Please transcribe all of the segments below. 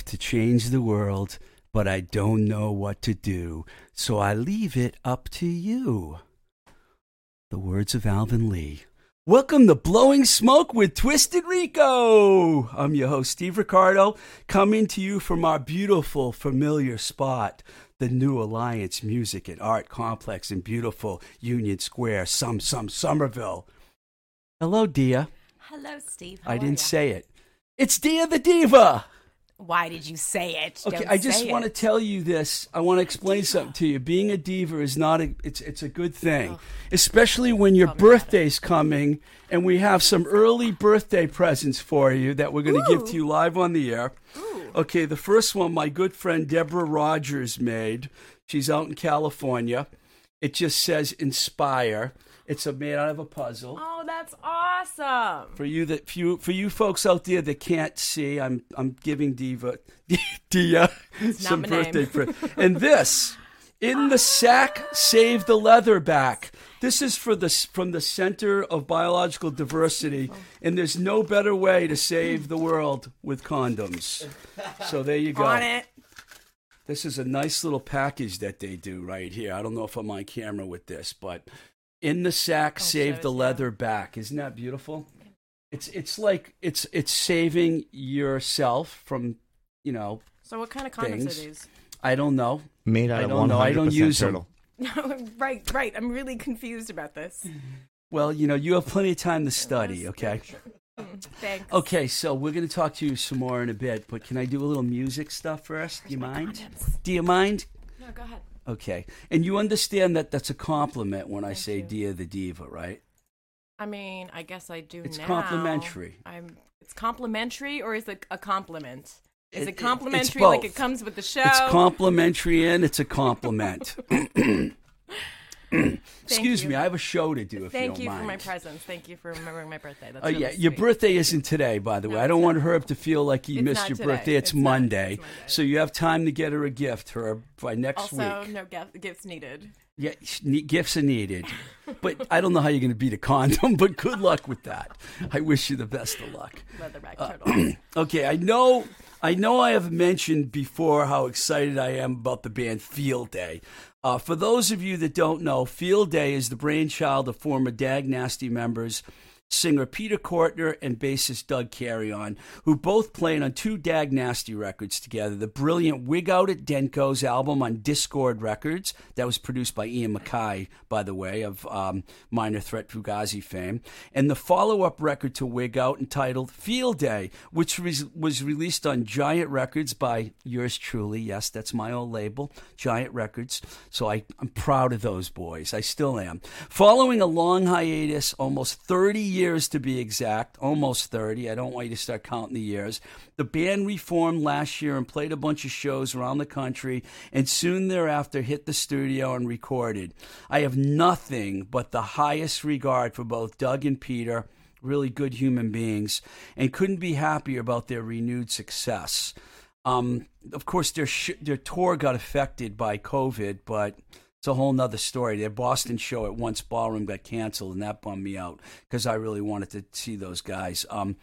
love to change the world, but I don't know what to do, so I leave it up to you. The words of Alvin Lee. Welcome to Blowing Smoke with Twisted Rico. I'm your host, Steve Ricardo, coming to you from our beautiful, familiar spot, the New Alliance Music and Art Complex in beautiful Union Square, some, some, Somerville. Hello, Dia. Hello, Steve. How I didn't ya? say it. It's Dia the Diva. Why did you say it? Okay, Don't I just want to tell you this. I want to explain something to you. Being a diva is not a it's it's a good thing, oh. especially when your Tell me about birthday's coming and we have some early birthday presents for you that we're going to give to you live on the air. Okay, the first one my good friend Deborah Rogers made. She's out in California. It just says inspire. It's a made out of a puzzle. Oh, that's awesome. For you that few for you folks out there that can't see, I'm I'm giving Diva Dia some birthday present. And this in the sack, save the leather back. This is for the from the Center of Biological Diversity, and there's no better way to save the world with condoms. So there you go. On it. This is a nice little package that they do right here. I don't know if I'm on camera with this, but in the sack, save show the us, yeah. leather back. Isn't that beautiful? It's it's like it's it's saving yourself from you know So, what kind of condoms Things. are these? I don't know. Made out I of don't know. I don't 100% use them. turtle. right, right. I'm really confused about this. Well, you know you have plenty of time to study. Okay. Mm, thanks. Okay, so we're going to talk to you some more in a bit, but can I do a little music stuff first? Do you mind? condoms? Do you mind? No, go ahead. Okay, and you understand that that's a compliment when I say you. "Dia the Diva," right? I mean, I guess I do It's now. complimentary. I'm. It's complimentary, or is it a compliment? Is It- it, complimentary, like it comes with the show? It's complimentary and it's a compliment. Excuse you. me, I have a show to do if Thank you you for my presence. Thank you for remembering my birthday. That's Oh really yeah, your sweet. birthday isn't today, by the way. No, I don't want not. Herb to feel like he It's missed your today. birthday. It's, It's. Monday, Monday. so you have time to get her a gift, Herb, by next Also, week. no gif- gifts needed. Yeah, gifts are needed, but I don't know how you're going to beat a condom. But good luck with that. I wish you the best of luck. Leatherback Uh. Okay, I know I know I have mentioned before how excited I am about the band Field Day. Uh, for those of you that don't know, Field Day is the brainchild of former Dag Nasty members singer Peter Cortner and bassist Doug Carrion, who both played on two Dag Nasty records together. The brilliant Wig Out at Denko's album on Dischord Records, that was produced by Ian MacKaye, by the way, of um, Minor Threat Fugazi fame, and the follow up record to Wig Out entitled Field Day, which was, was released on Giant Records by yours truly. Yes, that's my old label, Giant Records. So I, I'm proud of those boys. I still am. Following a long hiatus, almost 30 years to be exact, almost 30. I don't want you to start counting the years. The band reformed last year and played a bunch of shows around the country, and soon thereafter hit the studio and recorded. I have nothing but the highest regard for both Doug and Peter, really good human beings, and couldn't be happier about their renewed success. Um, of course, their their tour got affected by COVID, but it's a whole nother story. Their Boston show at Once Ballroom got canceled, and that bummed me out because I really wanted to see those guys. Um,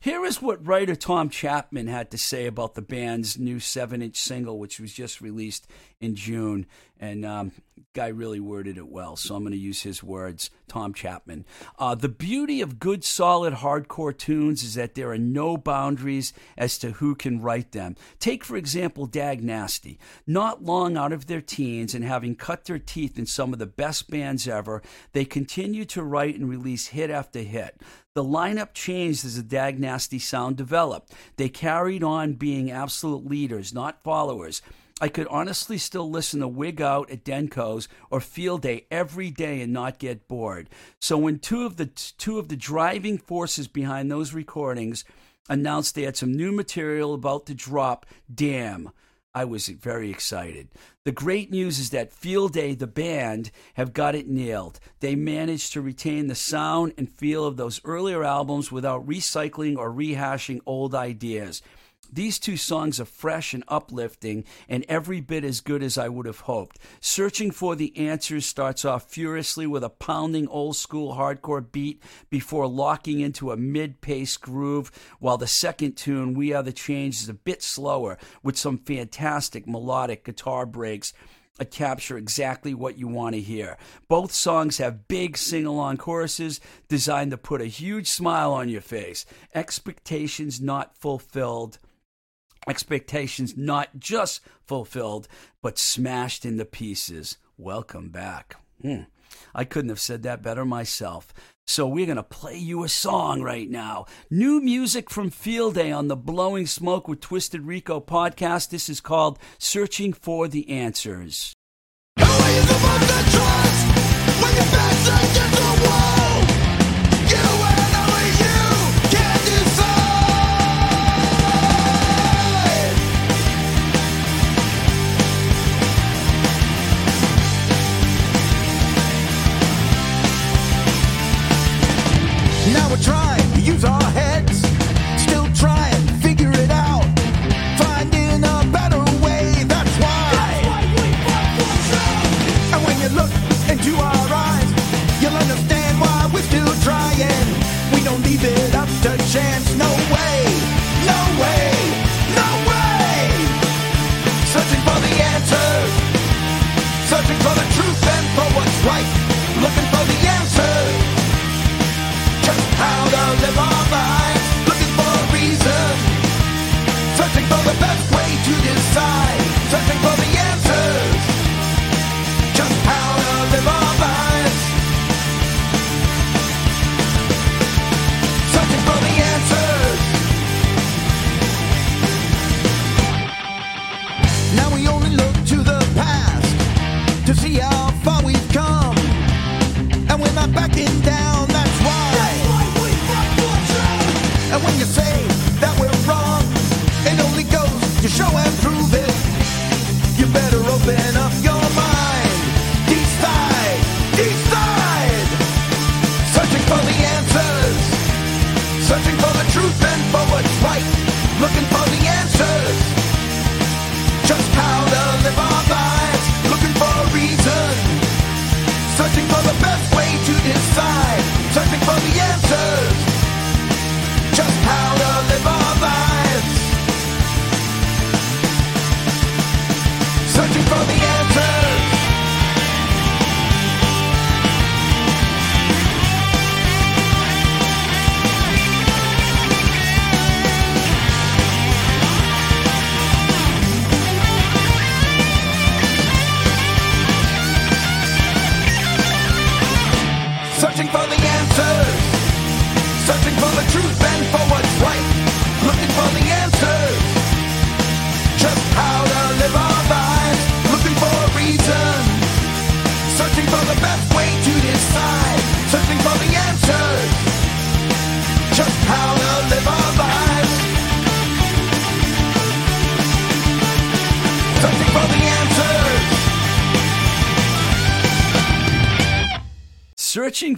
here is what writer Tom Chapman had to say about the band's new seven-inch single, which was just released in June, and um, guy really worded it well. So I'm going to use his words. Tom Chapman. Uh, the beauty of good, solid, hardcore tunes is that there are no boundaries as to who can write them. Take, for example, Dag Nasty. Not long out of their teens and having cut their teeth in some of the best bands ever, they continue to write and release hit after hit. The lineup changed as the Dag Nasty sound developed. They carried on being absolute leaders, not followers. I could honestly still listen to Wig Out at Denko's or Field Day every day and not get bored. So when two of the two of the driving forces behind those recordings announced they had some new material about to drop, damn, I was very excited. The great news is that Field Day, the band, have got it nailed. They managed to retain the sound and feel of those earlier albums without recycling or rehashing old ideas. These two songs are fresh and uplifting, and every bit as good as I would have hoped. Searching for the Answers starts off furiously with a pounding old school hardcore beat before locking into a mid paced groove, while the second tune, We Are the Change, is a bit slower with some fantastic melodic guitar breaks uh, capture exactly what you want to hear. Both songs have big sing along choruses designed to put a huge smile on your face. Expectations not fulfilled. Expectations not just fulfilled, but smashed into pieces. Welcome back. Hmm. I couldn't have said that better myself. So we're going to play you a song right now. New music from Field Day on the Blowing Smoke with Twisted Rico podcast. This is called Searching for the Answers.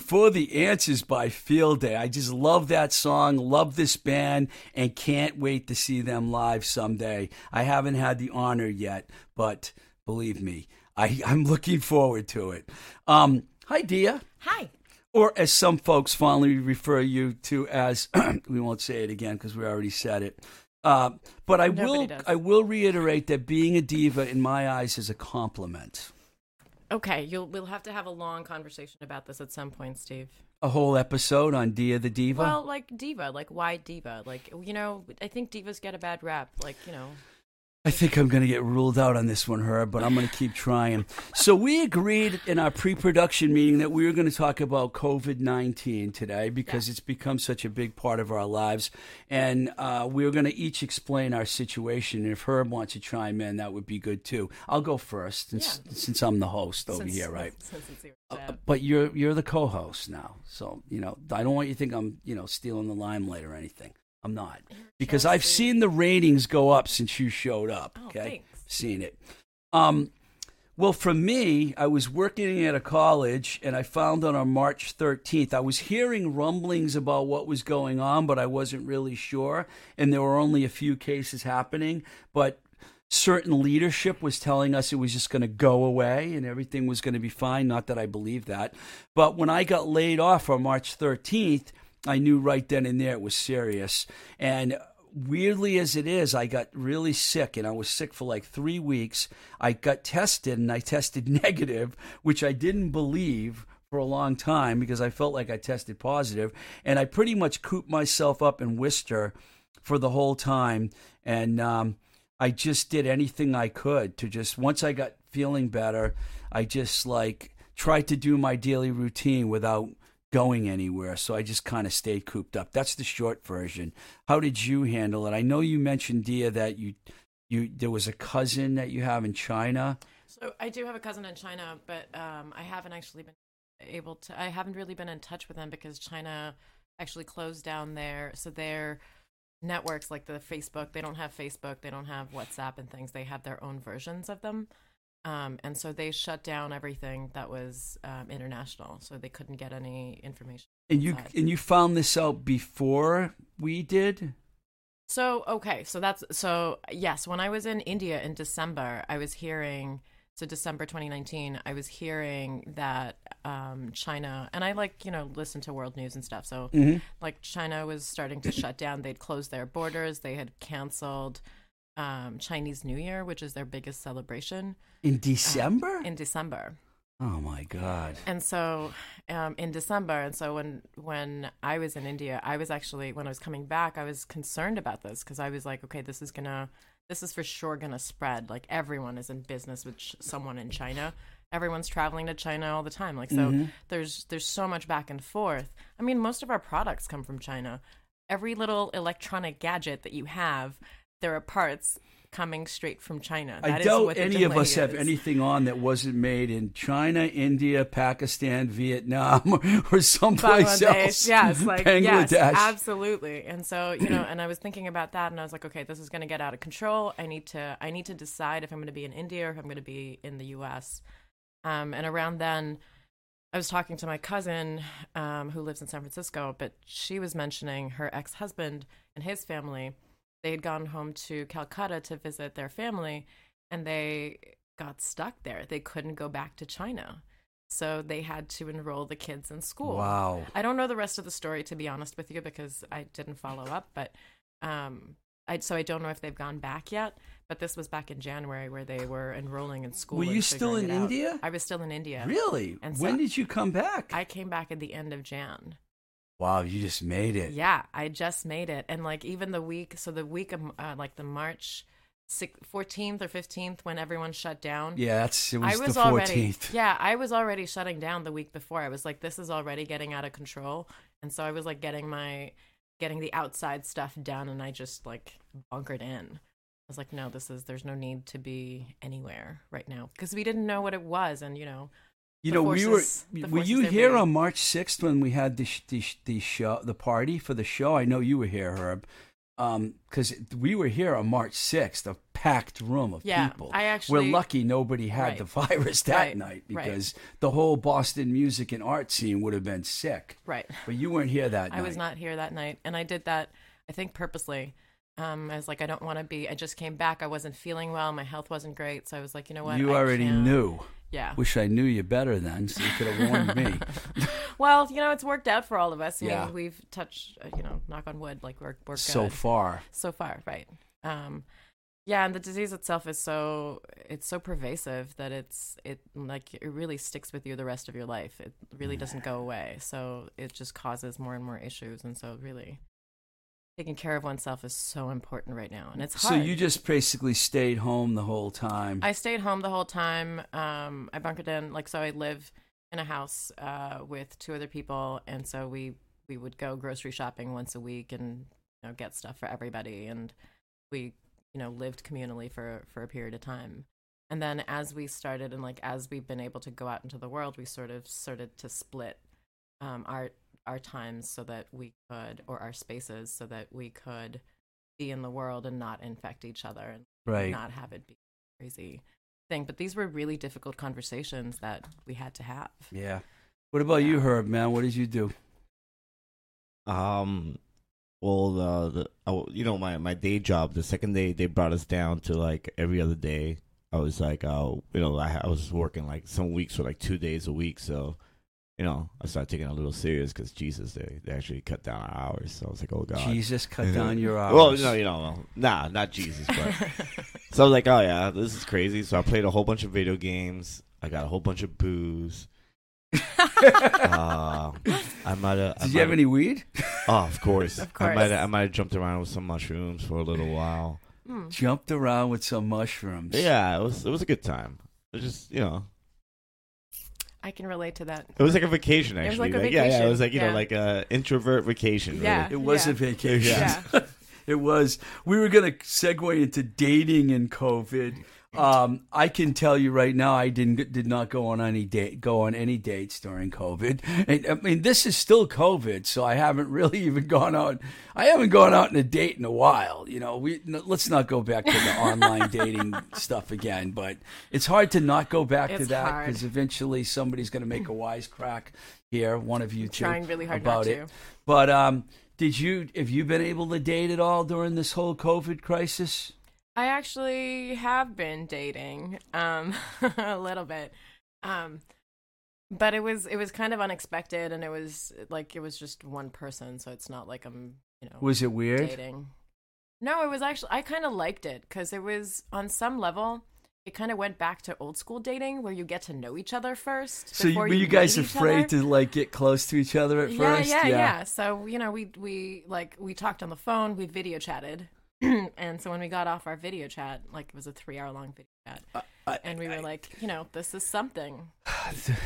For the Answers by Field Day. I just love that song, love this band, and can't wait to see them live someday. I haven't had the honor yet, but believe me, I, I'm looking forward to it. Um, hi, Dia. Hi. Or as some folks fondly refer you to as, we won't say it again because we already said it. Uh, but I Nobody will, does. I will reiterate that being a diva, in my eyes, is a compliment. Okay, you'll we'll have to have a long conversation about this at some point, Steve. A whole episode on Dia the Diva. Well, like diva, like why diva? Like you know, I think divas get a bad rap. Like you know, I think I'm going to get ruled out on this one, Herb, but I'm going to keep trying. So, we agreed in our pre production meeting that we were going to talk about COVID 19 today because it's become such a big part of our lives. And uh, we are going to each explain our situation. And if Herb wants to chime in, that would be good too. I'll go first since, Yeah. since I'm the host over since- here, right? Since it's your Uh, but you're you're the co-host now, so you know I don't want you to think I'm you know stealing the limelight or anything. I'm not because I've seen the ratings go up since you showed up. Oh, Okay, thanks. seen it. Um, Well, for me, I was working at a college and I found out on March 13th, I was hearing rumblings about what was going on, but I wasn't really sure. And there were only a few cases happening. But certain leadership was telling us it was just going to go away and everything was going to be fine. Not that I believe that. But when I got laid off on March 13th, I knew right then and there it was serious. And weirdly as it is, I got really sick and I was sick for like three weeks. I got tested and I tested negative, which I didn't believe for a long time because I felt like I tested positive. And I pretty much cooped myself up in Worcester for the whole time. And um, I just did anything I could to just, once I got feeling better, I just like tried to do my daily routine without going anywhere. So I just kind of stayed cooped up. That's the short version. How did you handle it? I know you mentioned Dia that you you there was a cousin that you have in China. So I do have a cousin in China, but um, I haven't actually been able to. I haven't really been in touch with them because China actually closed down their so their networks like the Facebook. They don't have Facebook. They don't have WhatsApp and things. They have their own versions of them. Um, and so they shut down everything that was um, international, so they couldn't get any information. And you and you found this out before we did. So okay, so that's so yes. When I was in India in December, I was hearing so December 2019, I was hearing that um, China and I like you know listen to world news and stuff. So like China was starting to shut down. They'd closed their borders. They had canceled um, Chinese New Year, which is their biggest celebration In December? in December. oh my God. And so um, in December, and so when when I was in India, I was actually when I was coming back, I was concerned about this because I was like, okay, this is gonna, this is for sure gonna spread. Like everyone is in business with someone in China. Everyone's traveling to China all the time. Like so, there's there's so much back and forth. I mean, most of our products come from China. Every little electronic gadget that you have, there are parts coming straight from China. I That is doubt what any of us have anything on that wasn't made in China, India, Pakistan, Vietnam, or someplace else. Yes, like Bangladesh. yes, absolutely. And so you know, and I was thinking about that, and I was like, okay, this is going to get out of control. I need to, I need to decide if I'm going to be in India or if I'm going to be in the U.S. Um, and around then, I was talking to my cousin um, who lives in San Francisco, but she was mentioning her ex-husband and his family. They had gone home to Calcutta to visit their family, and they got stuck there. They couldn't go back to China. So they had to enroll the kids in school. Wow. I don't know the rest of the story to be honest with you because I didn't follow up, but um I so I don't know if they've gone back yet, but this was back in January where they were enrolling in school. Were you still in out. India? I was still in India. Really? And so- when did you come back? I came back at the end of Jan. Wow, you just made it. Yeah, I just made it. And like even the week, so the week of uh, like the March six- 14th or 15th when everyone shut down. Yeah, that's it was, I was the already 14th. yeah, I was already shutting down the week before. I was like, this is already getting out of control, and so I was like getting my getting the outside stuff done, and I just like bunkered in. I was like, no, this is there's no need to be anywhere right now because we didn't know what it was, and you know, You know, we were. Were you here made. on March sixth when we had the sh- the sh- the show, the party for the show? I know you were here, Herb, because we were here on March sixth, a packed room of Yeah, people. I actually- we're lucky nobody had Right. the virus that Right, night right. because the whole Boston music and art scene would have been sick. right. But you weren't here that night. I night. was not here that night, and I did that. I think purposely. Um, I was like, I don't want to be. I just came back. I wasn't feeling well. My health wasn't great, so I was like, you know what? You I already can't- knew. Yeah. Wish I knew you better then, so you could have warned me. Well, you know, it's worked out for all of us. I Yeah. mean, we've touched, uh, you know, knock on wood, like we're we're so good far. so far, right? Um, yeah, and the disease itself is so it's so pervasive that it's it like it really sticks with you the rest of your life. It really doesn't go away. So it just causes more and more issues, and so really taking care of oneself is so important right now, and it's So you just basically stayed home the whole time. I stayed home the whole time. Um, I bunkered in, like, so I live in a house uh, with two other people, and so we we would go grocery shopping once a week and you know get stuff for everybody, and we you know lived communally for for a period of time. And then as we started and like as we've been able to go out into the world, we sort of started to split um, our our times so that we could or our spaces so that we could be in the world and not infect each other and right. not have it be crazy. thing. But these were really difficult conversations that we had to have. Yeah. What about you, Herb? Man, what did you do? Um, well, uh, the I, you know my my day job. The second day they brought us down to like every other day. I was like, uh, you know, I, I was working like some weeks for like two days a week. So, you know, I started taking it a little serious because Jesus, they they actually cut down our hours. So I was like, oh god, Jesus cut down your hours. Well, no, you know, nah, not Jesus, but so I was like, oh yeah, this is crazy. So I played a whole bunch of video games. I got a whole bunch of booze. uh, I might have. Did you have any weed? Oh, of course. Of course. I might. I might have jumped around with some mushrooms for a little while. Hmm. Jumped around with some mushrooms. Yeah, it was. It was a good time. It was just, you know, I can relate to that. it was like a vacation. It was Actually, like a yeah, yeah. It was like you yeah. know, like a introvert vacation. Yeah. Really. It was Yeah. a vacation. Yeah. it was. We were going to segue into dating and COVID. Um, I can tell you right now, I didn't did not go on any date go on any dates during COVID. And, I mean, this is still COVID, so I haven't really even gone out. I haven't gone out on a date in a while. You know, we let's not go back to the online dating stuff again. But it's hard to not go back to that because eventually somebody's going to make a wise crack here. One of you two Trying really hard about not it. to. But um, did you have you been able to date at all during this whole COVID crisis? I actually have been dating um, a little bit, um, but it was it was kind of unexpected, and it was like it was just one person, so it's not like I'm you know Was it weird? dating. No, it was actually I kind of liked it because it was on some level. It kind of went back to old school dating where you get to know each other first. So you, were you guys afraid to like get close to each other at yeah, first? Yeah, yeah, So you know, we we like we talked on the phone, we video chatted, and so when we got off our video chat, like it was a three hour long video chat, I- and we were like, you know, this is something.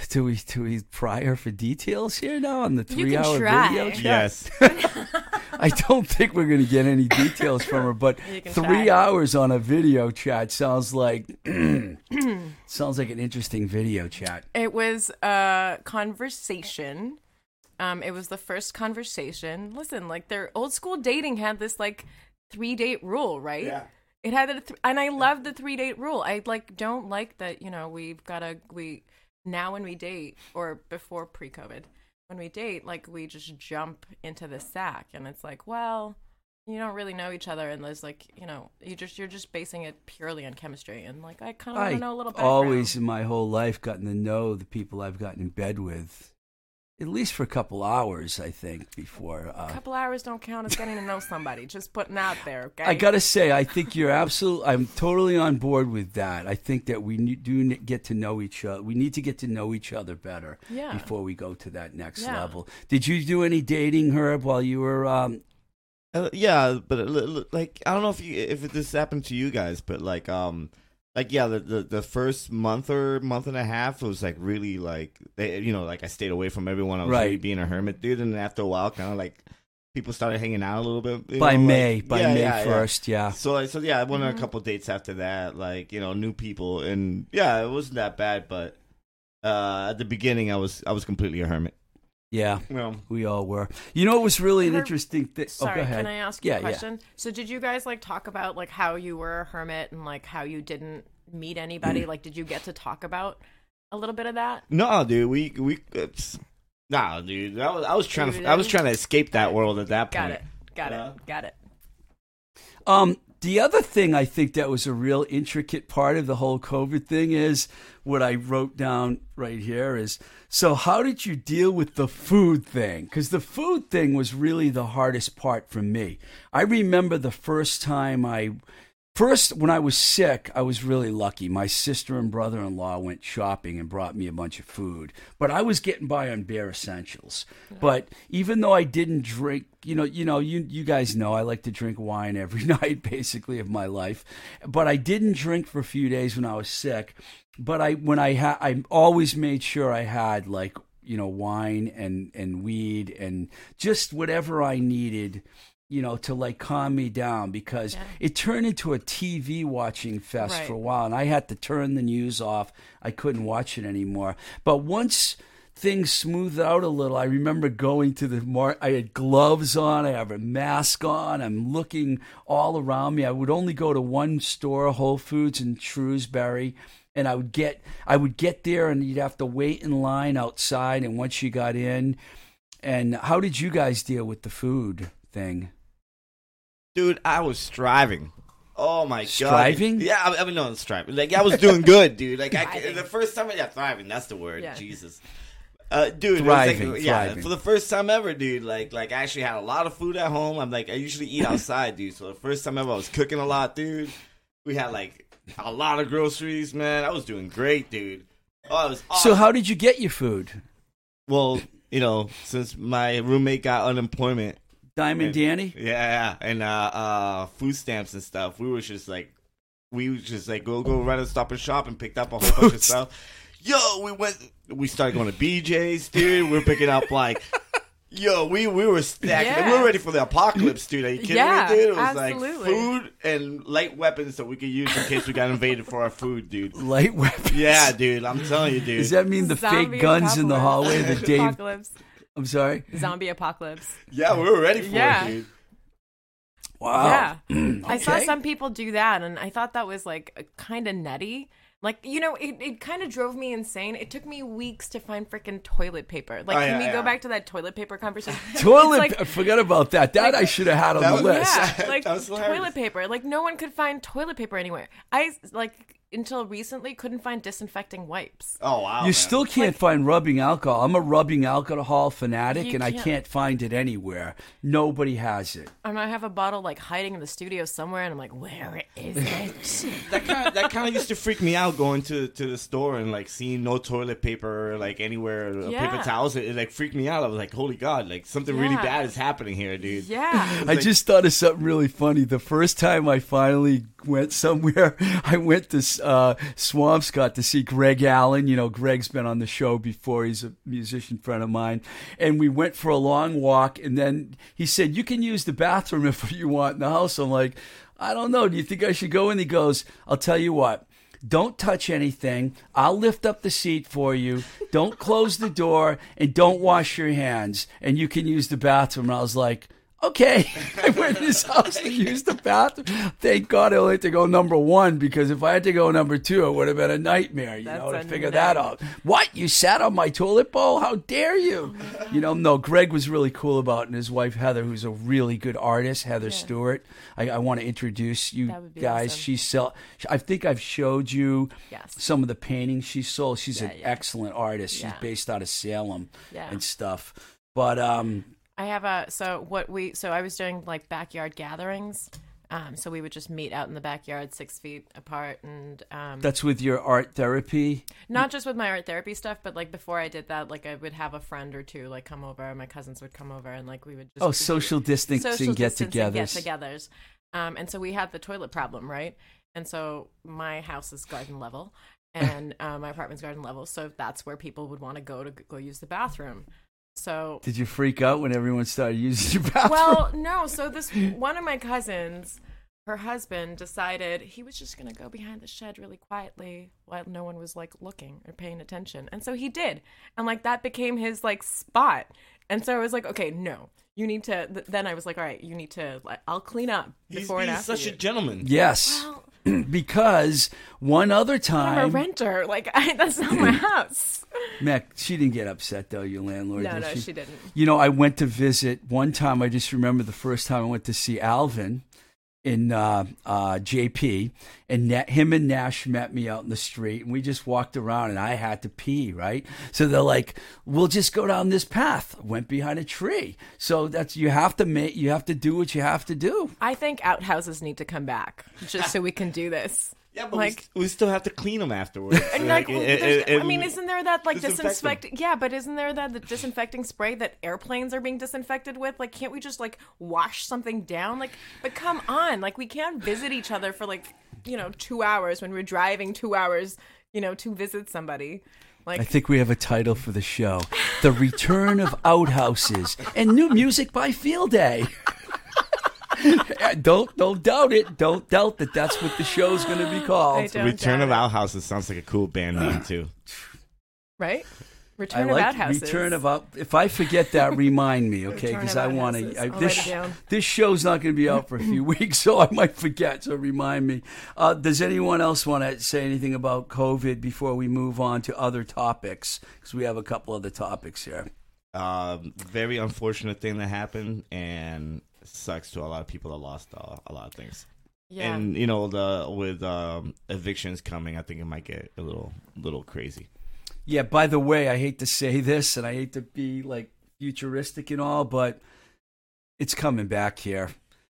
Do we do we prior for details here now on the three hour try. video chat? Yes. I don't think we're going to get any details from her, but three try. hours on a video chat sounds like sounds like an interesting video chat. It was a conversation. Um, it was the first conversation. Listen, like their old school dating had this like three date rule, right? Yeah. It had a th- and I love the three date rule. I like don't like that. You know, we've got to we now when we date or before pre COVID when we date, like we just jump into the sack, and it's like, well, you don't really know each other, and there's like, you know, you just you're just basing it purely on chemistry, and like I kind of want to know a little. Background. always in my whole life gotten to know the people I've gotten in bed with, at least for a couple hours. I think before. A Uh, couple hours don't count as getting to know somebody. Just putting out there, okay? I gotta say, I think you're absolutely. I'm totally on board with that. I think that we ne- do get to know each other. We need to get to know each other better Yeah. before we go to that next Yeah. level. Did you do any dating, Herb, while you were? Um, Uh, yeah, but uh, li- li- like I don't know if you if this happened to you guys, but like um like yeah, the the, the first month or month and a half was like really like eh, you know like I stayed away from everyone. I was Right. really being a hermit, dude. And after a while, kind of like people started hanging out a little bit. you by know, like- May, by Yeah, May yeah, yeah. first, yeah. So like, so yeah, I went on a couple dates after that, like you know, new people, and yeah, it wasn't that bad. But uh at the beginning, I was I was completely a hermit. Yeah, well, we all were. You know, it was really an Herb, interesting thing. Sorry, oh, go ahead. can I ask you Yeah, a yeah. question? So, did you guys like talk about like how you were a hermit and like how you didn't meet anybody? like, did you get to talk about a little bit of that? no, dude, we we. It's, Nah, dude, I was I was trying You to I was trying to escape that world at that point. Got it. Got Yeah. it. Got it. Um, the other thing I think that was a real intricate part of the whole COVID thing is what I wrote down right here is so how did you deal with the food thing? Because the food thing was really the hardest part for me. I remember the first time I First, when I was sick, I was really lucky. My sister and brother in law went shopping and brought me a bunch of food. But I was getting by on bare essentials. But even though I didn't drink, you know, you know, you you guys know I like to drink wine every night, basically of my life. But I didn't drink for a few days when I was sick. But I when I had, I always made sure I had like you know wine and and weed and just whatever I needed you know, to like calm me down because Yeah. it turned into a TV watching fest Right. for a while and I had to turn the news off. I couldn't watch it anymore. But once things smoothed out a little, I remember going to the mar I had gloves on, I have a mask on, I'm looking all around me. I would only go to one store, Whole Foods in Shrewsbury. and I would get I would get there, and you'd have to wait in line outside. And once you got in, and how did you guys deal with the food thing? Dude, I was striving. Oh my Striving? god! Yeah, I, I mean, no, striving. Like I was doing good, dude. Like I, the first time, yeah, thriving. That's the word. Yeah. Jesus, uh, dude. it was like- yeah, thriving. for the first time ever, dude. Like, like I actually had a lot of food at home. I'm like, I usually eat outside, dude. So the first time ever, I was cooking a lot, dude. We had like a lot of groceries, man. I was doing great, dude. Oh, it was So how did you get your food? well, you know, since my roommate got unemployment, Diamond Danny? yeah, yeah, and uh, uh, food stamps and stuff. We were just like, we was just like go go run and stop and shop and picked up a whole bunch of stuff. Yo, we went. We started going to BJ's, dude. We were picking up like. Yo, we we were stacking. Yeah. We were ready for the apocalypse, dude. Are you kidding Yeah, me, dude? It was absolutely. like food and light weapons that we could use in case we got invaded for our food, dude. Light weapons. Yeah, dude. I'm telling you, dude. Does that mean the Zombie fake guns in the hallway The Dave? apocalypse, I'm sorry. zombie apocalypse. yeah, we were ready for Yeah. it, dude. Wow. Yeah. I saw some people do that, and I thought that was like kind of nutty. Like, you know, it, it kind of drove me insane. It took me weeks to find freaking toilet paper. Like, Oh, can we yeah. go back to that toilet paper conversation? Toilet. It's like- I forgot about that. That I should have had on the was- list. yeah, like That was toilet paper. Like no one could find toilet paper anywhere. I like until recently couldn't find disinfecting wipes. Oh wow, You man. still can't find rubbing alcohol. I'm a rubbing alcohol fanatic, and I can't. can't find it anywhere. Nobody has it. And I have a bottle like hiding in the studio somewhere, and I'm like, where is it? that kind of, that kind of used to freak me out going to, to the store and like seeing no toilet paper like anywhere Yeah. paper towels it, it like freaked me out i was like holy god like something really bad is happening here dude yeah. I just thought of something really funny. The first time I finally went somewhere, I went to uh, Swampscott to see Greg Allen. You know, Greg's been on the show before. He's a musician friend of mine. And we went for a long walk. And then he said, You can use the bathroom if you want in the house. I'm like, I don't know. Do you think I should go And He goes, I'll tell you what. Don't touch anything. I'll lift up the seat for you. Don't close the door and don't wash your hands. And you can use the bathroom. And I was like, okay. I went in his house to use the bathroom. Thank God I only had to go number one because if I had to go number two, it would have been a nightmare, you know, to That's figure that out. What? You sat on my toilet bowl? How dare you? You know, no, Greg was really cool about it, and his wife Heather, who's a really good artist, Heather Stewart. I, I want to introduce you That would be guys. awesome. She sell I think I've showed you Yes. some of the paintings she sold. She's an Yeah, yeah. excellent artist. She's based out of Salem Yeah. and stuff. But um I have a so what we so I was doing like backyard gatherings. Um, so we would just meet out in the backyard, six feet apart, and um, that's with your art therapy. not just with my art therapy stuff, but like before I did that, like I would have a friend or two like come over. My cousins would come over, and like we would just Oh, social distancing social get distancing togethers. get-togethers. Um, and so we had the toilet problem, right? And so my house is garden level, and uh, my apartment's garden level. So that's where people would want to go to go use the bathroom. So Did you freak out when everyone started using your bathroom? well, no. So this one of my cousins, her husband decided he was just gonna go behind the shed really quietly while no one was like looking or paying attention, and so he did, and like that became his like spot. And so I was like, okay, no, you need to. Th- then I was like, all right, you need to. Like, I'll clean up he's, before and he's after. such you. a gentleman yes, Well, because one other time I'm a renter. Like I, that's not my house. Mac, she didn't get upset though. Your landlord, No, did no, she? she didn't. You know, I went to visit one time. I just remember the first time I went to see Alvin in uh, uh, JP, and Na- him and Nash met me out in the street, and we just walked around, and I had to pee, right? So they're like, "We'll just go down this path." Went behind a tree. So that's you have to make you have to do what you have to do. I think outhouses need to come back just so we can do this. Yeah but like we, we still have to clean them afterwards And like, it- it- it- I mean, isn't there that like disinfect disinfect? Yeah, but isn't there that the disinfecting spray that airplanes are being disinfected with? Like, can't we just like wash something down? Like, but come on, like we can't visit each other for like you know two hours when we're driving two hours, you know, to visit somebody. Like, I think we have a title for the show: "The Return of Outhouses" and new music by Field Day. don't don't doubt it. Don't doubt that that's what the show's going to be called. return doubt of it. outhouses sounds like a cool band name too right? Return I of like outhouses. return of out. If I forget that, remind me, okay? Because I want to. This write this show's not going to be out for a few weeks, so I might forget. So remind me. Uh, does anyone else want to say anything about COVID before we move on to other topics? Because we have a couple other topics here. Um, very unfortunate thing that happened, and sucks to a lot of people that lost uh, a lot of things. Yeah. And you know, the with um, evictions coming, I think it might get a little little crazy. Yeah. By the way, I hate to say this, and I hate to be like futuristic and all, but it's coming back here.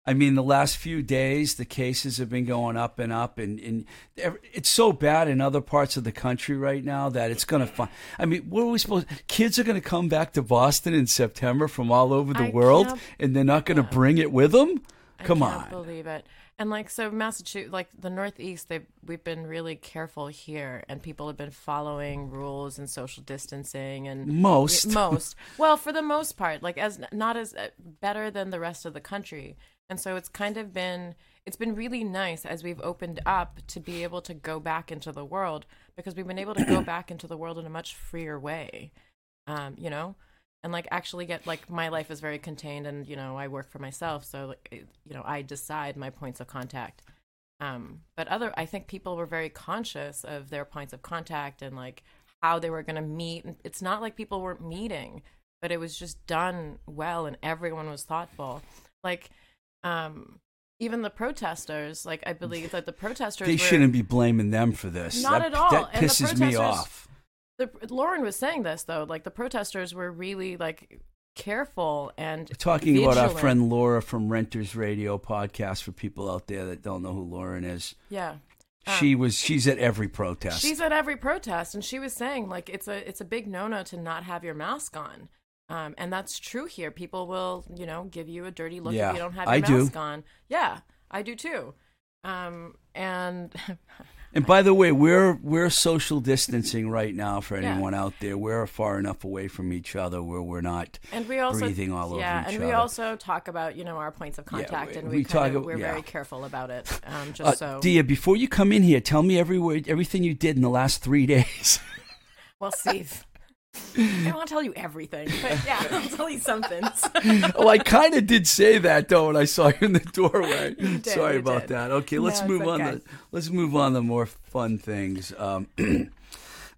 I mean, the last few days, the cases have been going up and up, and, and it's so bad in other parts of the country right now that it's going to find. I mean, what are we supposed? Kids are going to come back to Boston in September from all over the I world, and they're not going to bring it with them. Come I can't on. believe it. And like so, Massachusetts, like the Northeast, they we've been really careful here, and people have been following rules and social distancing and Most. most. Well, for the most part, like as not as uh, better than the rest of the country, and so it's kind of been it's been really nice as we've opened up to be able to go back into the world because we've been able to go back into the world in a much freer way, um, you know? And like actually get like my life is very contained and you know i work for myself. So like you know i decide my points of contact. Um but other i think people were very conscious of their points of contact and like how they were going to meet it's not like people weren't meeting but it was just done well and everyone was thoughtful. Like um even the protesters like i believe that the protesters They shouldn't be blaming them for this. Not that, at all. That And the pisses me off. the Lauren was saying this though, like the protesters were really like careful and We're talking about our friend Laura from Renters Radio podcast for people out there that don't know who Lauren is. Yeah. she was she's at every protest. She's at every protest and she was saying like it's a it's a big no-no to not have your mask on. Um, and that's true here. People will, you know, give you a dirty look Yeah, if you don't have your I do. mask on. Yeah, I do too. Um, and and by the way, we're we're social distancing right now for Yeah. anyone out there. We're far enough away from each other where we're not and we also breathing all over each other. yeah, and other. we also talk about you know our points of Yeah, contact, we- and we we, talk of, we're yeah. very careful about it. Um, just uh, so Dia, before you come in here, tell me every word, everything you did in the last three days. Well, Steve, I don't want to tell you everything, but yeah, I'll tell you something. oh, I kind of did say that though when I saw you in the doorway. did, Sorry about did. that. Okay, let's No, move on okay. to let's move on to more fun things. Um,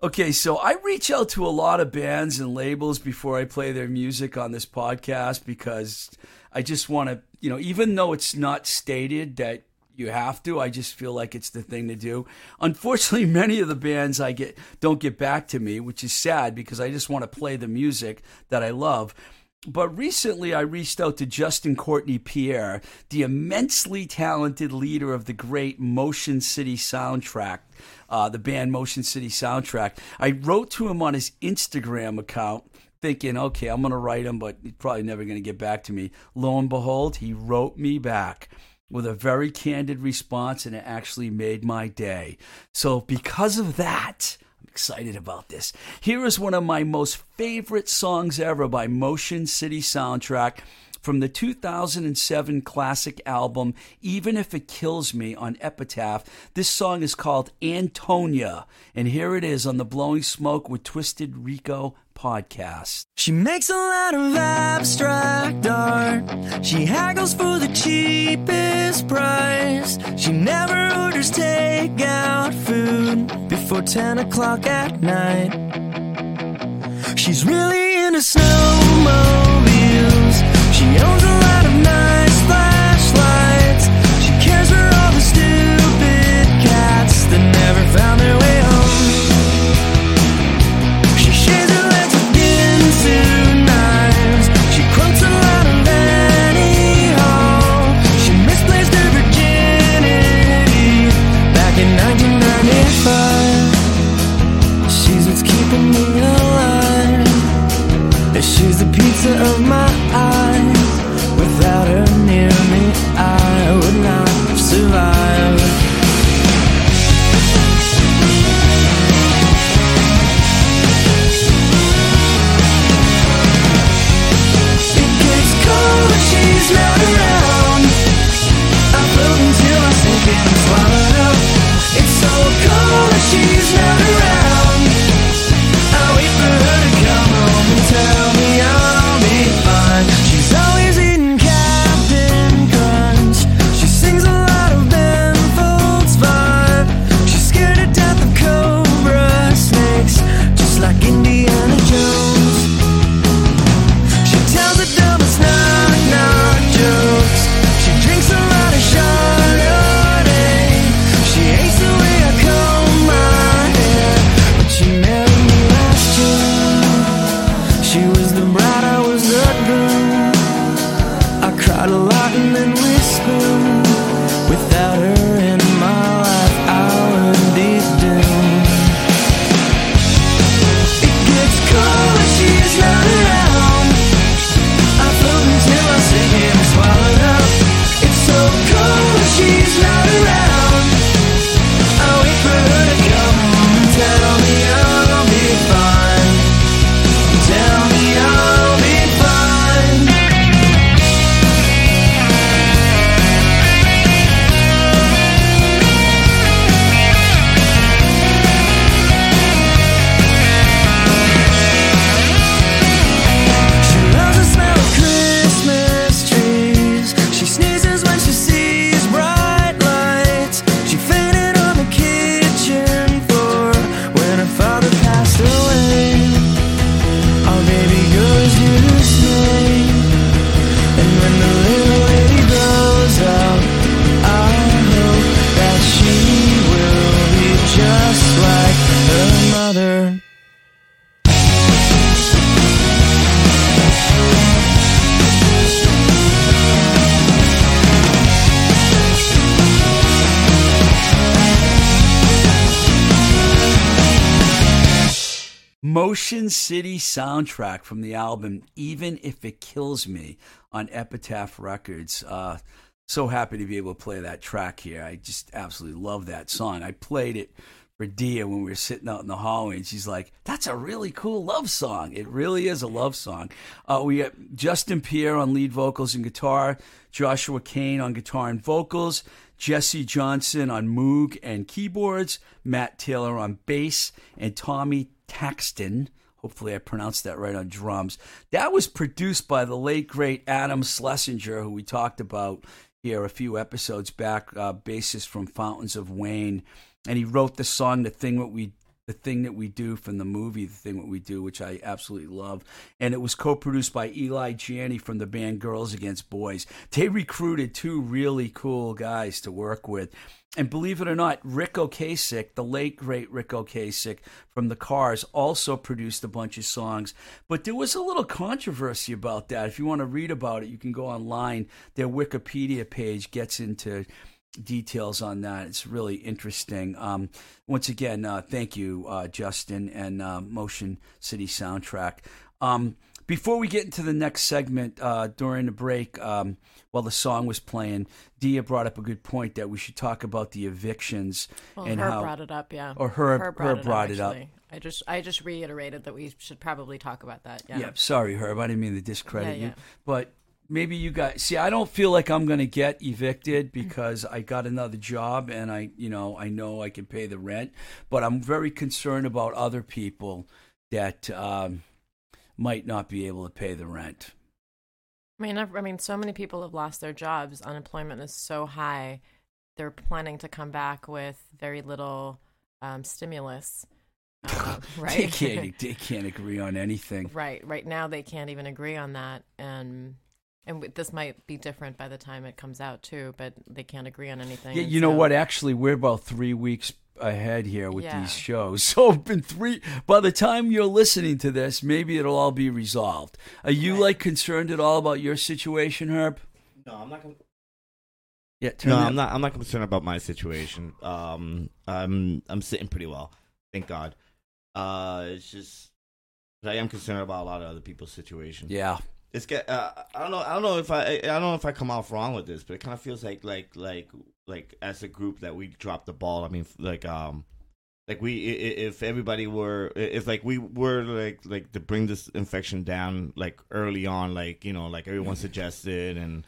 okay, so I reach out to a lot of bands and labels before I play their music on this podcast because I just want to, you know, even though it's not stated that you have to, I just feel like it's the thing to do. Unfortunately, many of the bands I get don't get back to me, which is sad because I just want to play the music that I love. But recently, I reached out to Justin Courtney Pierre, the immensely talented leader of the great Motion City soundtrack, uh, the band Motion City Soundtrack. I wrote to him on his Instagram account, thinking, okay, I'm going to write him, but he's probably never going to get back to me. Lo and behold, he wrote me back with a very candid response, and it actually made my day. So, because of that, I'm excited about this. Here is one of my most favorite songs ever by Motion City Soundtrack from the 2007 classic album, Even If It Kills Me on Epitaph. This song is called Antonia, and here it is on the Blowing Smoke with Twisted Rico podcast. She makes a lot of abstract art. She haggles for the cheapest price. She never orders takeout food before 10 o'clock at night. She's really into snowmobiles. She owns a lot soundtrack from the album Even If It Kills Me on Epitaph Records. Uh, so happy to be able to play that track here. I just absolutely love that song. I played it for Dia when we were sitting out in the hallway, and she's like, "That's a really cool love song. It really is a love song." Uh, we got Justin Pierre on lead vocals and guitar, Joshua Cain on guitar and vocals, Jesse Johnson on Moog and keyboards, Matt Taylor on bass, and Tommy Thaxton. Hopefully, I pronounced that right on drums. That was produced by the late great Adam Schlesinger, who we talked about here a few episodes back, uh, bassist from Fountains of Wayne, and he wrote the song "The Thing What We." The thing that we do from the movie, the thing that we do, which I absolutely love, and it was co-produced by Eli Janney from the band Girls Against Boys. They recruited two really cool guys to work with, and believe it or not, Ric Ocasek, the late great Ric Ocasek from the Cars, also produced a bunch of songs. But there was a little controversy about that. If you want to read about it, you can go online. Their Wikipedia page gets into details on that. It's really interesting. Um, once again, uh, thank you, uh, Justin, and uh, Motion City Soundtrack. Um, before we get into the next segment, uh, during the break, um, while the song was playing, Dia brought up a good point that we should talk about the evictions Well, and her how. brought it up, yeah. Or her- her her brought, brought it, it up, up. I just I just reiterated that we should probably talk about that. Yeah. Yeah, sorry, Herb. I didn't mean to discredit Yeah, you. But maybe you guys see I don't feel like I'm going to get evicted because I got another job and I, you know, I know I can pay the rent, but I'm very concerned about other people that um, might not be able to pay the rent. I mean, I've, I mean, so many people have lost their jobs. Unemployment is so high. They're planning to come back with very little um, stimulus. Uh, right. They can't they can't agree on anything. right. Right now, they can't even agree on that, and and this might be different by the time it comes out too. But they can't agree on anything. Yeah, and you know so- what? Actually, we're about three weeks ahead here with Yeah. these shows. So, in three. By the time you're listening to this, maybe it'll all be resolved. Are you Right. like concerned at all about your situation, Herb? No, I'm not. Gonna... Yeah, No, that- I'm not. I'm not concerned about my situation. Um, I'm I'm sitting pretty well, thank God. Uh, it's just I am concerned about a lot of other people's situations. Yeah, it's get. Uh, I don't know. I don't know if I. I don't know if I come off wrong with this, but it kind of feels like like like like as a group that we dropped the ball. I mean, like um. Like we, if everybody were, if like we were like like to bring this infection down like early on, like you know, like everyone suggested, and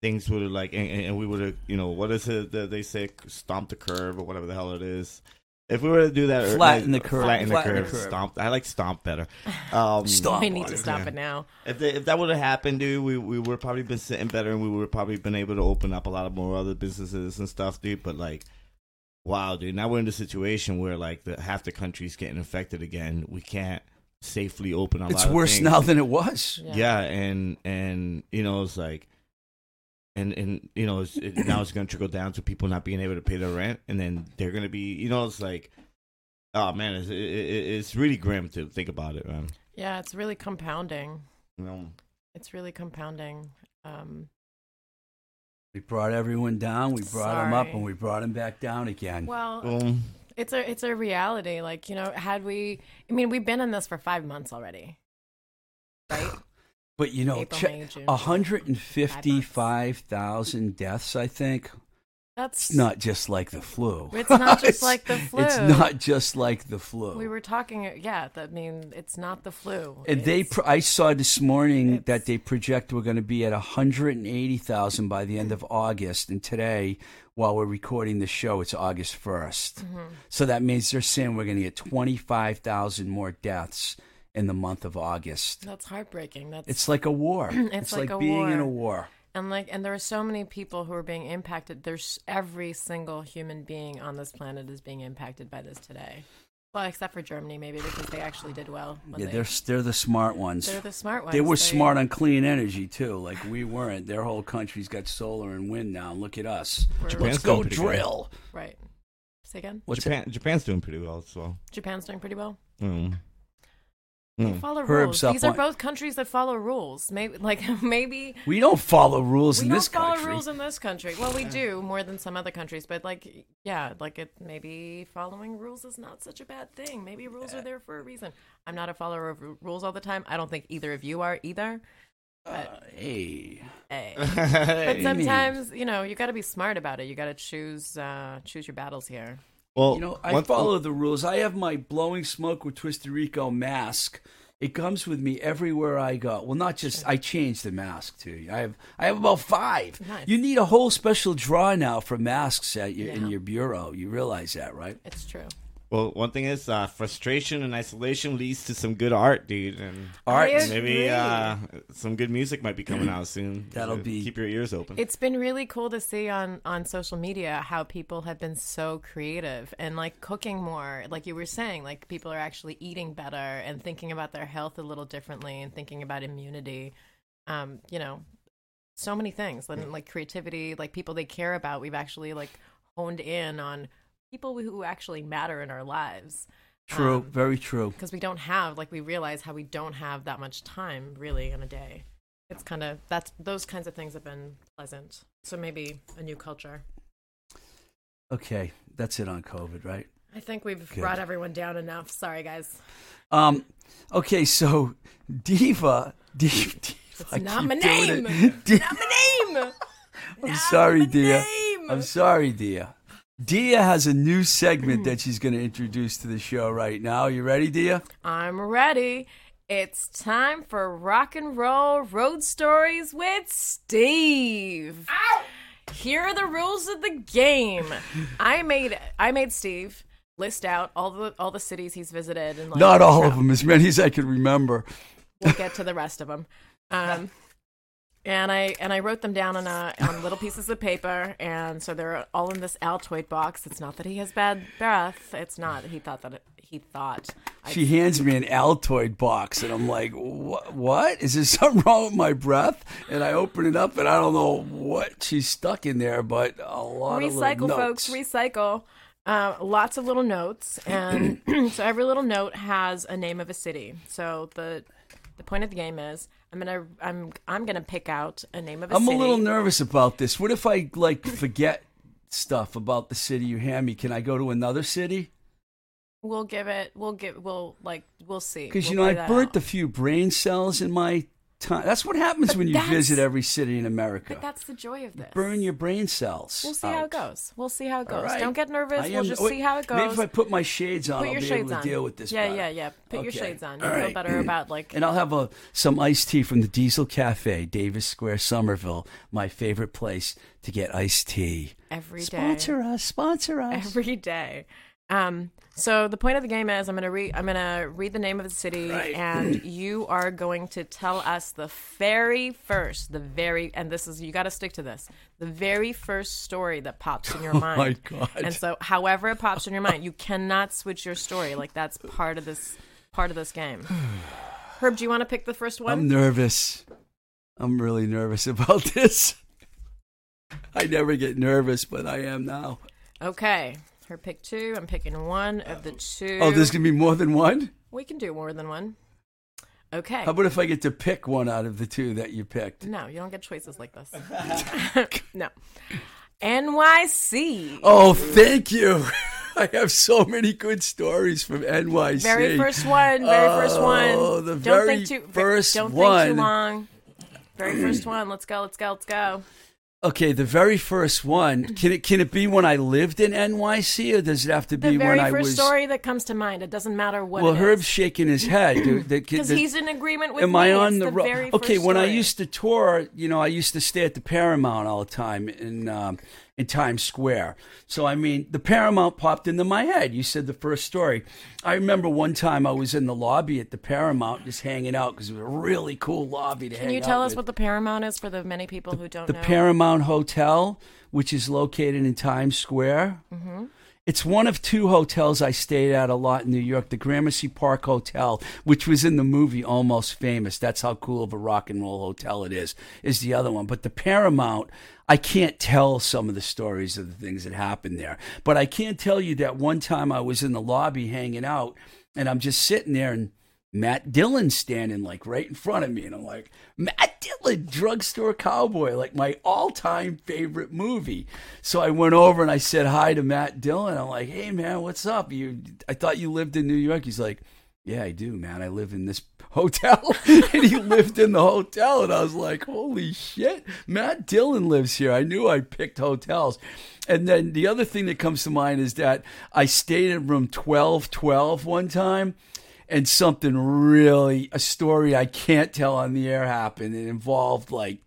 things would have like, and, and we would have, you know, what is it that they say, stomp the curve or whatever the hell it is. If we were to do that, or, Flatten like, the curve. flatten the Flatten the curve, curve. stomp. I like stomp better. Um, Stomp. we need to stop yeah. it now. if they, if that would have happened, dude, we we would probably been sitting better, and we would have probably been able to open up a lot of more other businesses and stuff, dude. But like, wow, dude, now we're in the situation where like the half the country's getting infected again. We can't safely open a it's lot of worse things. now than it was. Yeah. Yeah, and and you know it's like, and and you know it's, it, now it's going to trickle down to people not being able to pay their rent, and then they're going to be, you know, it's like, oh man, it's it, it, it's really grim to think about it, man. Yeah, it's really compounding. You know, It's really compounding. Um, We brought everyone down. We brought them up, and we brought them back down again. well, um, it's a it's a reality. Like you know, had we, I mean, we've been in this for five months already, right? But you know, April, che- May, June. 155,000 deaths. I think That's it's not just like the flu. It's not just It's- like the flu. It's not just like the flu. We were talking. Yeah, I mean, it's not the flu. And they, It's- pr- I saw this morning that they project we're going to be at 180,000 by the end of August. And today, while we're recording the show, it's August 1st. Mm-hmm. So that means they're saying we're going to get 25,000 more deaths in the month of August. that's heartbreaking. That's It's like a war. It's like a being in a war. war. and like and there are so many people who are being impacted. There's every single human being on this planet is being impacted by this today. Well, except for Germany, maybe because they actually did well. Yeah, they, they're they're the smart ones. they're the smart ones. They were They- smart on clean energy too, like we weren't. Their whole country's got solar and wind now. Look at us. Japan's Let's go doing pretty good. drill. right. Say again. What's Japan, Japan's doing pretty well as well. Japan's doing pretty well. Mm. They follow Herb's rules. up These are on- both countries that follow rules. Maybe like maybe We don't follow rules we in don't this follow country. rules in this country. Well, we do more than some other countries, but like yeah, like it maybe following rules is not such a bad thing. Maybe rules are there for a reason. I'm not a follower of r- rules all the time. I don't think either of you are either. hey. Hey. But sometimes, you know, you got to be smart about it. You got to choose uh choose your battles here. Well, You know, I one- follow the rules. I have my blowing smoke with Twisted Rico mask. It comes with me everywhere I go. Well, not just I change the mask too. I have I have about five. Nice. You need a whole special drawer now for masks at your, in your bureau. You realize that, right? It's true. Well, one thing is uh, frustration and isolation leads to some good art, dude, and Art. Maybe uh, some good music might be coming out soon. That'll So be- keep your ears open. It's been really cool to see on on social media how people have been so creative and like cooking more. Like you were saying, like people are actually eating better and thinking about their health a little differently and thinking about immunity. Um, you know, so many things and like creativity, like people they care about. We've actually like honed in on people who actually matter in our lives True, Um, very true. because we don't have like we realize how we don't have that much time really in a day it's kind of that's those kinds of things have been pleasant so maybe a new culture Okay, that's it on COVID, right? i think we've Good. brought everyone down enough sorry guys Um, okay, so Diva, Diva, Diva it's not my name. Di- not my name I'm Not sorry, name. I'm sorry, Dia. Dia has a new segment that she's going to introduce to the show right now. You ready, Dia? i'm ready it's time for rock and roll road stories with steve here are the rules of the game i made i made steve list out all the all the cities he's visited and like Not all of them, as many as I can remember. we'll get to the rest of them. Um, and I and I wrote them down on a, on little pieces of paper, and so they're all in this Altoid box. It's not that he has bad breath. It's not. He thought that it, he thought. She hands me an Altoid box, and I'm like, "What? What is there something wrong with my breath?" And I open it up, and I don't know what she's stuck in there, but a lot of recycle, folks. Recycle. Uh, lots of little notes, and so every little note has a name of a city. So the the point of the game is I'm gonna I'm I'm gonna pick out a name of a I'm city. a little nervous about this. What if I like forget stuff about the city you hand me? Can I go to another city? We'll give it. We'll give. We'll like. We'll see. Because you We'll know I've burnt out. a few brain cells in my time. That's what happens But when you visit every city in America. But that's the joy of this. Burn your brain cells. We'll see how it goes. We'll see how it goes. Right. Don't get nervous. I We'll just wait, see how it goes. Maybe if I put my shades on, Put I'll your be shades able to on. deal with this. Yeah, better. yeah, yeah. Put your shades on. All You feel right. better about like. And I'll have a some iced tea from the Diesel Cafe, Davis Square, Somerville, my favorite place to get iced tea. Every day. Sponsor us, sponsor us. every day. Um, so the point of the game is I'm gonna read I'm gonna read the name of the city Right. and you are going to tell us the very first, the very and this is you gotta stick to this. The very first story that pops in your mind. Oh my God. And so however it pops in your mind, you cannot switch your story. Like that's part of this part of this game. Herb, do you want to pick the first one? I'm nervous. I'm really nervous about this. I never get nervous, but I am now. Okay. Her pick two. I'm picking one of the two. Oh, there's gonna be more than one. We can do more than one. Okay. How about if I get to pick one out of the two that you picked? No, you don't get choices like this. no. NYC. Oh, thank you. I have so many good stories from NYC. Very first one. Very first oh, one. Oh, the don't very think too, first don't one. think too long. Very first one. Let's go. Let's go. Let's go. Okay, the very first one. Can it can it be when I lived in NYC, or does it have to The be very when I first was? story that comes to mind. It doesn't matter what. well, it Herb's shaking his head. because he's in agreement with Am me. I on It's the, the road? very Okay, when I used to tour, you know, I used to stay at the Paramount all the time and um, in Times Square. So I mean, the Paramount popped into my head. You said the first story. I remember one time I was in the lobby at the Paramount, just hanging out because it was a really cool lobby to hang out. Can you tell us with. what the Paramount is for the many people who don't the know? Paramount Hotel, which is located in Times Square. Mm-hmm. It's one of two hotels I stayed at a lot in New York. The Gramercy Park Hotel, which was in the movie Almost Famous. That's how cool of a rock and roll hotel it is. Is the other one, but the Paramount. I can't tell some of the stories of the things that happened there, but I can tell you that one time I was in the lobby hanging out, and I'm just sitting there and Matt Dillon standing like right in front of me, and I'm like, Matt Dillon, Drugstore Cowboy, like my all-time favorite movie. So I went over and I said hi to Matt Dillon. I'm like, hey man, what's up? You, I thought you lived in New York. He's like, yeah, I do, man. I live in this hotel, and he lived in the hotel, and I was like, holy shit, Matt Dillon lives here. I knew I picked hotels. And then the other thing that comes to mind is that I stayed in room 1212 one time and something really a story I can't tell on the air happened. It involved like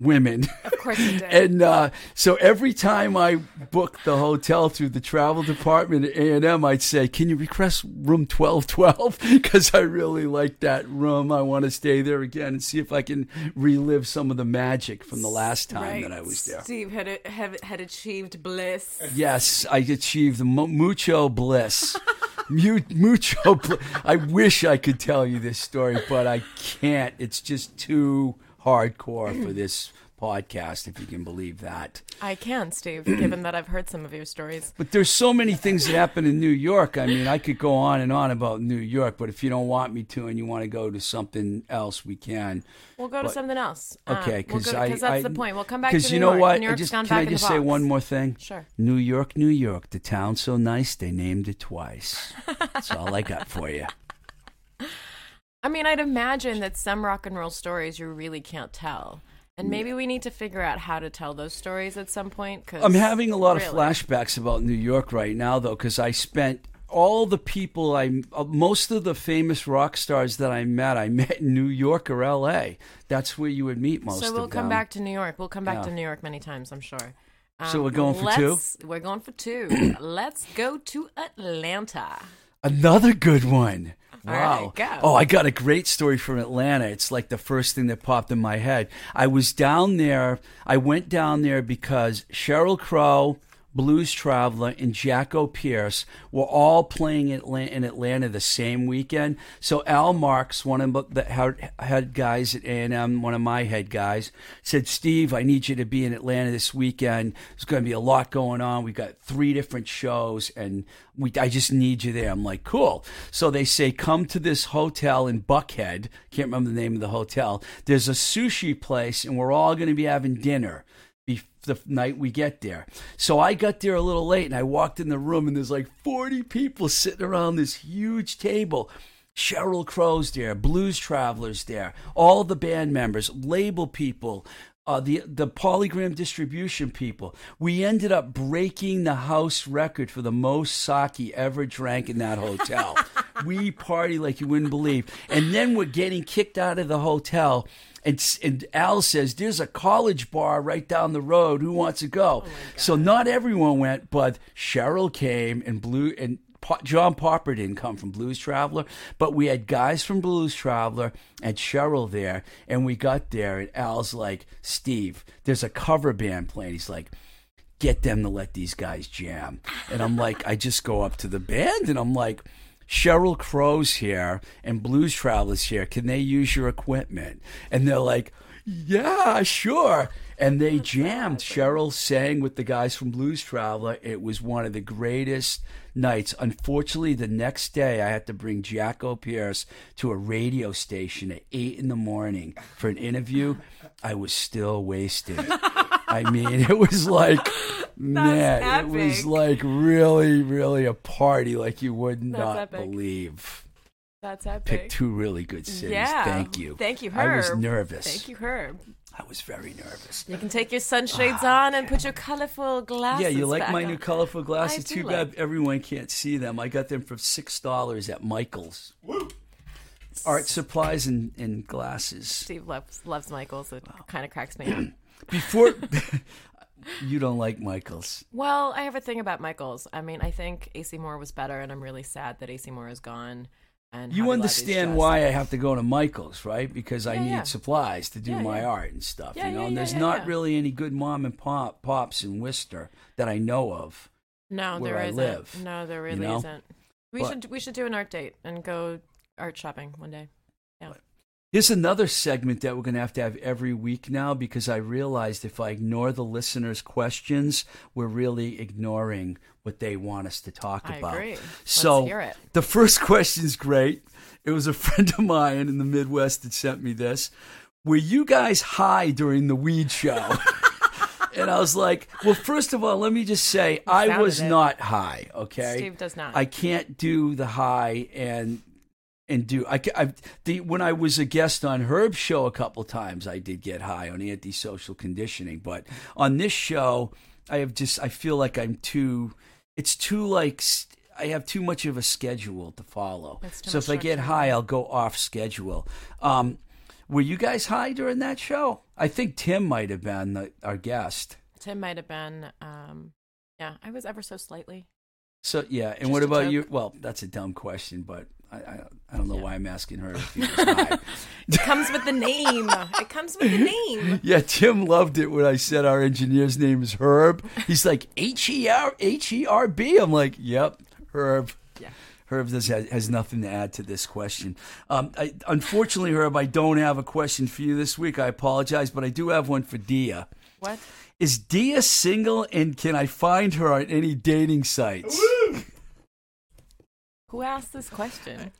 women. Of course you did. and uh, so every time I booked the hotel through the travel department at A and M, I'd say, "Can you request room twelve twelve? Because I really like that room. I want to stay there again and see if I can relive some of the magic from the last time right. that I was there." Steve had had, had achieved bliss. Yes, I achieved mucho bliss. Mucho. Bl- I wish I could tell you this story, but I can't. It's just too hardcore for this podcast, if you can believe that. I can, Steve, given that I've heard some of your stories. But there's so many things that happen in New York. I mean, I could go on and on about New York, but if you don't want me to and you want to go to something else, we can. We'll go to something else. Um, okay, because I that's I, the point. We'll come back to New you know York. what? New I just gone can I just say one more thing? Sure. New York, New York, the town so nice they named it twice. That's all I got for you. I mean, I'd imagine that some rock and roll stories you really can't tell. And maybe we need to figure out how to tell those stories at some point. Cause I'm having a lot of flashbacks about New York right now, though, because I spent all the people I, uh, most of the famous rock stars that I met, I met in New York or L.A. That's where you would meet most of the So we'll them. come back to New York. We'll come back Yeah. to New York many times, I'm sure. Um, So we're going for two? We're going for two. let's go to Atlanta. Another good one. Wow. right. Oh, I got a great story from Atlanta. It's like the first thing that popped in my head. I was down there. I went down there because Sheryl Crow, Blues Traveler, and Jackopierce were all playing in Atlanta the same weekend. So Al Marks, one of the head guys at A&M, one of my head guys, said, Steve, I need you to be in Atlanta this weekend. There's going to be a lot going on. We've got three different shows, and we, I just need you there. I'm like, cool. So they say, come to this hotel in Buckhead. Can't remember the name of the hotel. There's a sushi place, and we're all going to be having dinner the night we get there. So I got there a little late, and I walked in the room, and there's like 40 people sitting around this huge table. Sheryl Crow's there, Blues Travelers there, all the band members, label people, uh, the the PolyGram distribution people. We ended up breaking the house record for the most sake ever drank in that hotel. we party like you wouldn't believe, and then we're getting kicked out of the hotel. And, and Al says, There's a college bar right down the road. Who wants to go? so not everyone went, but Sheryl came and blew and Pa- John Popper didn't come from Blues Traveler, but we had guys from Blues Traveler and Sheryl there. And we got there, and Al's like, Steve, there's a cover band playing. He's like, get them to let these guys jam. And I'm like, I just go up to the band and I'm like, Sheryl Crow's here and Blues Travelers here. Can they use your equipment? And they're like, yeah, sure. And they jammed. Sheryl sang with the guys from Blues Traveler. It was one of the greatest nights. Unfortunately, the next day I had to bring Jackopierce to a radio station at eight in the morning for an interview. I was still wasted. I mean, it was like, man, it was like really, really a party like you would not epic. believe. That's epic. Picked two really good cities. Yeah. Thank you. Thank you, I was Herb. nervous. Thank you, Herb. I was very nervous. You can take your sunshades on and put your colorful glasses. Ah, Yeah, you like back my on. new colorful glasses? do Too like- bad everyone can't see them. I got them for six dollars at Michaels. Art supplies and, and glasses. Steve loves loves Michaels. It kind of cracks me up. Before you don't like Michaels. Well, I have a thing about Michaels. I mean, I think AC Moore was better, and I'm really sad that AC Moore is gone. And You Javi Levy is understand why I have to go to Michael's, right? Because I Yeah, need yeah. supplies to do Yeah, my art and stuff. You know, and there's not really any good mom and pop pops in Worcester that I know of. No, where there I isn't. live, No, there you really know? isn't. We But- should we should do an art date and go art shopping one day. Yeah. Here's another segment that we're going to have to have every week now because I realized if I ignore the listeners' questions, we're really ignoring what they want us to talk I about. agree. So the first question's great. It was a friend of mine in the Midwest that sent me this. Were you guys high during the weed show? and I was like, well, first of all, let me just say, I was it. not high. Okay, Steve does not. I can't do the high and and do I, I the when I was a guest on Herb's show a couple times I did get high on antisocial conditioning but on this show I have just I feel like I'm too it's too like I have too much of a schedule to follow so if I get high I'll go off schedule um were you guys high during that show I think Tim might have been the, our guest Tim might have been. Um, yeah, I was ever so slightly. So yeah, and Just what about joke. you? Well, that's a dumb question, but I I, I don't know Yeah. why I'm asking her if he. It comes with the name. It comes with the name. yeah, Tim loved it when I said our engineer's name is Herb. He's like H E R H E R B. I'm like, yep, Herb. Yeah. Herb does, has, has nothing to add to this question. Um, I, unfortunately, Herb, I don't have a question for you this week. I apologize, but I do have one for Dia. What? Is Dia single, and can I find her on any dating sites? Who asked this question?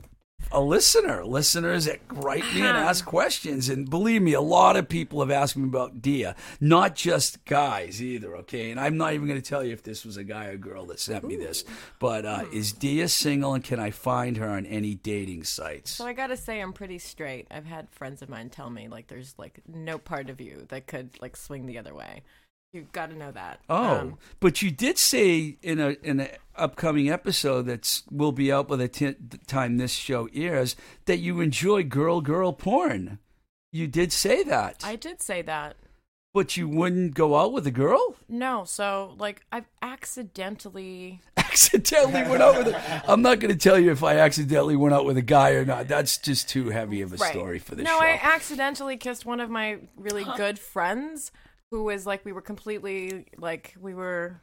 a listener. Listeners that write me and ask questions. And believe me, a lot of people have asked me about Dia, not just guys either, okay? And I'm not even going to tell you if this was a guy or girl that sent me this. But uh, is Dia single and can I find her on any dating sites? So I gotta say, I'm pretty straight. I've had friends of mine tell me like there's like no part of you that could like swing the other way. You've got to know that. Oh, Um, but you did say in a in an upcoming episode that's will be out by the t- time this show airs that you enjoy girl girl porn. You did say that, I did say that. but you wouldn't go out with a girl. No, so like I've accidentally. accidentally went out with a, I'm not going to tell you if I accidentally went out with a guy or not. That's just too heavy of a Right. story for this no, show. I accidentally kissed one of my really good friends who was like we were completely like we were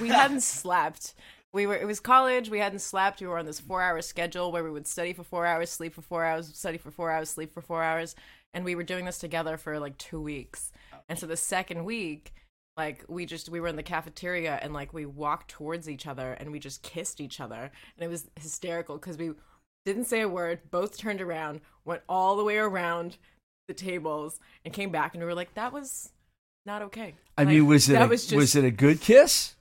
we hadn't slept. We were it was college, we hadn't slept. We were on this 4-hour schedule where we would study for 4 hours, sleep for 4 hours, study for 4 hours, sleep for 4 hours, and we were doing this together for like 2 weeks. And so the second week like we just we were in the cafeteria and like we walked towards each other and we just kissed each other and it was hysterical because we didn't say a word both turned around went all the way around the tables and came back and we were like that was not okay I Like, mean, was it that a, was just was it a good kiss?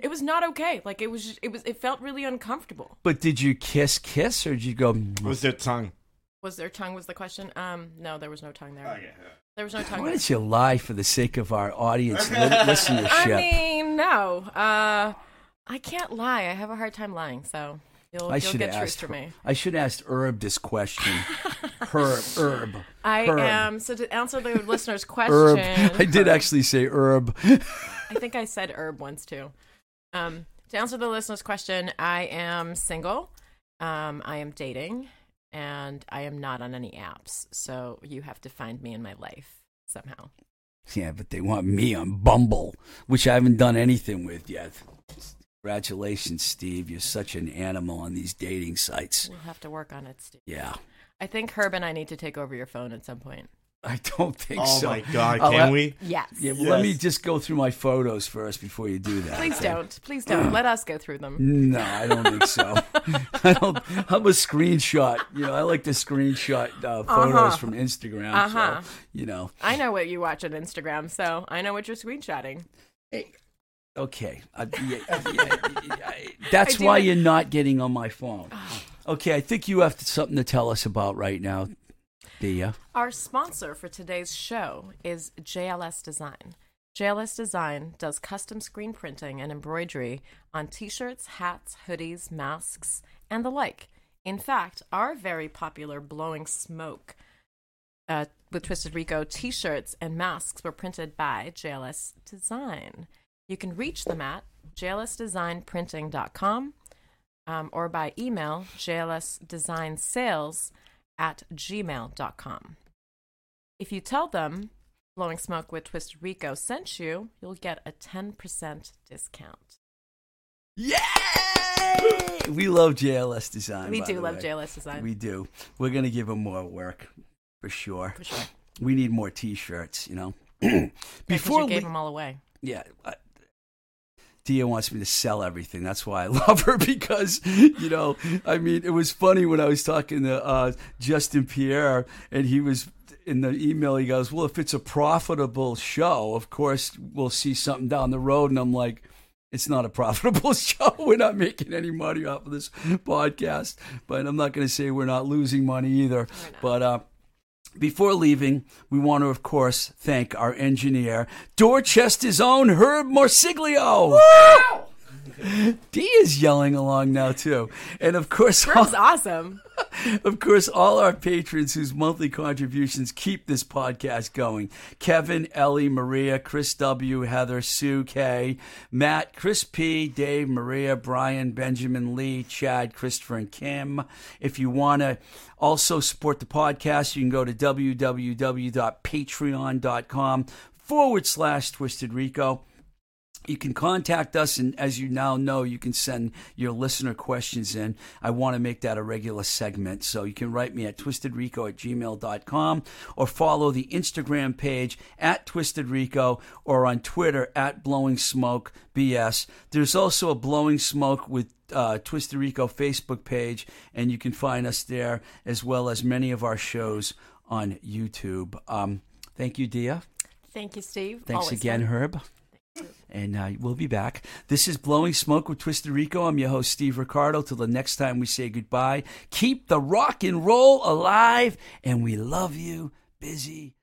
it was not okay like it was just, it was it felt really uncomfortable But did you kiss kiss or did you go? "Mm, Was there tongue? was there tongue was the question um no there was no tongue there there was no tongue Why there. don't you lie for the sake of our audience li- listenership? i mean no uh i can't lie i have a hard time lying so you'll, I you'll should get have truth asked. from me I should asked Herb this question. Herb, Herb, I Herb. am so to answer the listener's question. Herb. I did actually say Herb. I think I said herb once too. Um, to answer the listener's question, I am single. Um, I am dating, and I am not on any apps. So you have to find me in my life somehow. Yeah, but they want me on Bumble, which I haven't done anything with yet. Congratulations, Steve. You're such an animal on these dating sites. We'll have to work on it, Steve. Yeah. I think Herb and I need to take over your phone at some point. I don't think Oh so. my god, can have- we? Yes. Yeah, well, let me just go through my photos first before you do that. Please okay? don't. Please don't. Let us go through them. No, I don't think so. I don't. I'm a screenshot. You know, I like to screenshot uh, photos Uh-huh. from Instagram. Uh-huh. So, you know, I know what you watch on Instagram, so I know what you're screenshotting. Okay. Uh, yeah, yeah, yeah, that's why you're not getting on my phone. Okay, I think you have something to tell us about right now, Dia. Our sponsor for today's show is JLS Design. JLS Design does custom screen printing and embroidery on t shirts, hats, hoodies, masks, and the like. In fact, our very popular Blowing Smoke uh, with Twisted Rico t shirts and masks were printed by JLS Design. You can reach them at jlsdesignprinting.com um, or by email jlsdesignsales at gmail.com. If you tell them Blowing Smoke with Twisted Rico sent you, you'll get a 10% discount. Yay! We love JLS design. we do love way. JLS Design. We do. We're gonna give them more work for sure. for sure. We need more T-shirts. You know. Before Before you gave we, them all away. yeah. Dia wants me to sell everything. That's why I love her because, you know, I mean, it was funny when I was talking to uh, Justin Pierre and he was in the email. He goes, "Well, if it's a profitable show, of course we'll see something down the road." And I'm like, "It's not a profitable show. We're not making any money off of this podcast." But I'm not going to say we're not losing money either. But uh, before leaving, we want to, of course, thank our engineer, Dorchester's own Herb Morsiglio. Dee is yelling along now too, and of course, all, awesome. of course, all our patrons whose monthly contributions keep this podcast going: Kevin, Ellie, Maria, Chris W, Heather, Sue K, Matt, Chris P, Dave, Maria, Brian, Benjamin, Lee, Chad, Christopher, and Kim. If you want to also support the podcast, you can go to www.patreon.com forward slash Twisted Rico. You can contact us, and as you now know, you can send your listener questions in. I want to make that a regular segment. So you can write me at twistedrico at gmail.com or follow the Instagram page at twistedrico or on Twitter at blowing smoke BS. There's also a blowing smoke with uh, Twisted Rico Facebook page, and you can find us there as well as many of our shows on YouTube. Um, thank you, Dia. Thank you, Steve. Thanks Always again, fun. Herb. And uh, we'll be back. This is Blowing Smoke with Twisted Rico. I'm your host, Steve Ricardo. Till the next time we say goodbye, keep the rock and roll alive, and we love you, busy.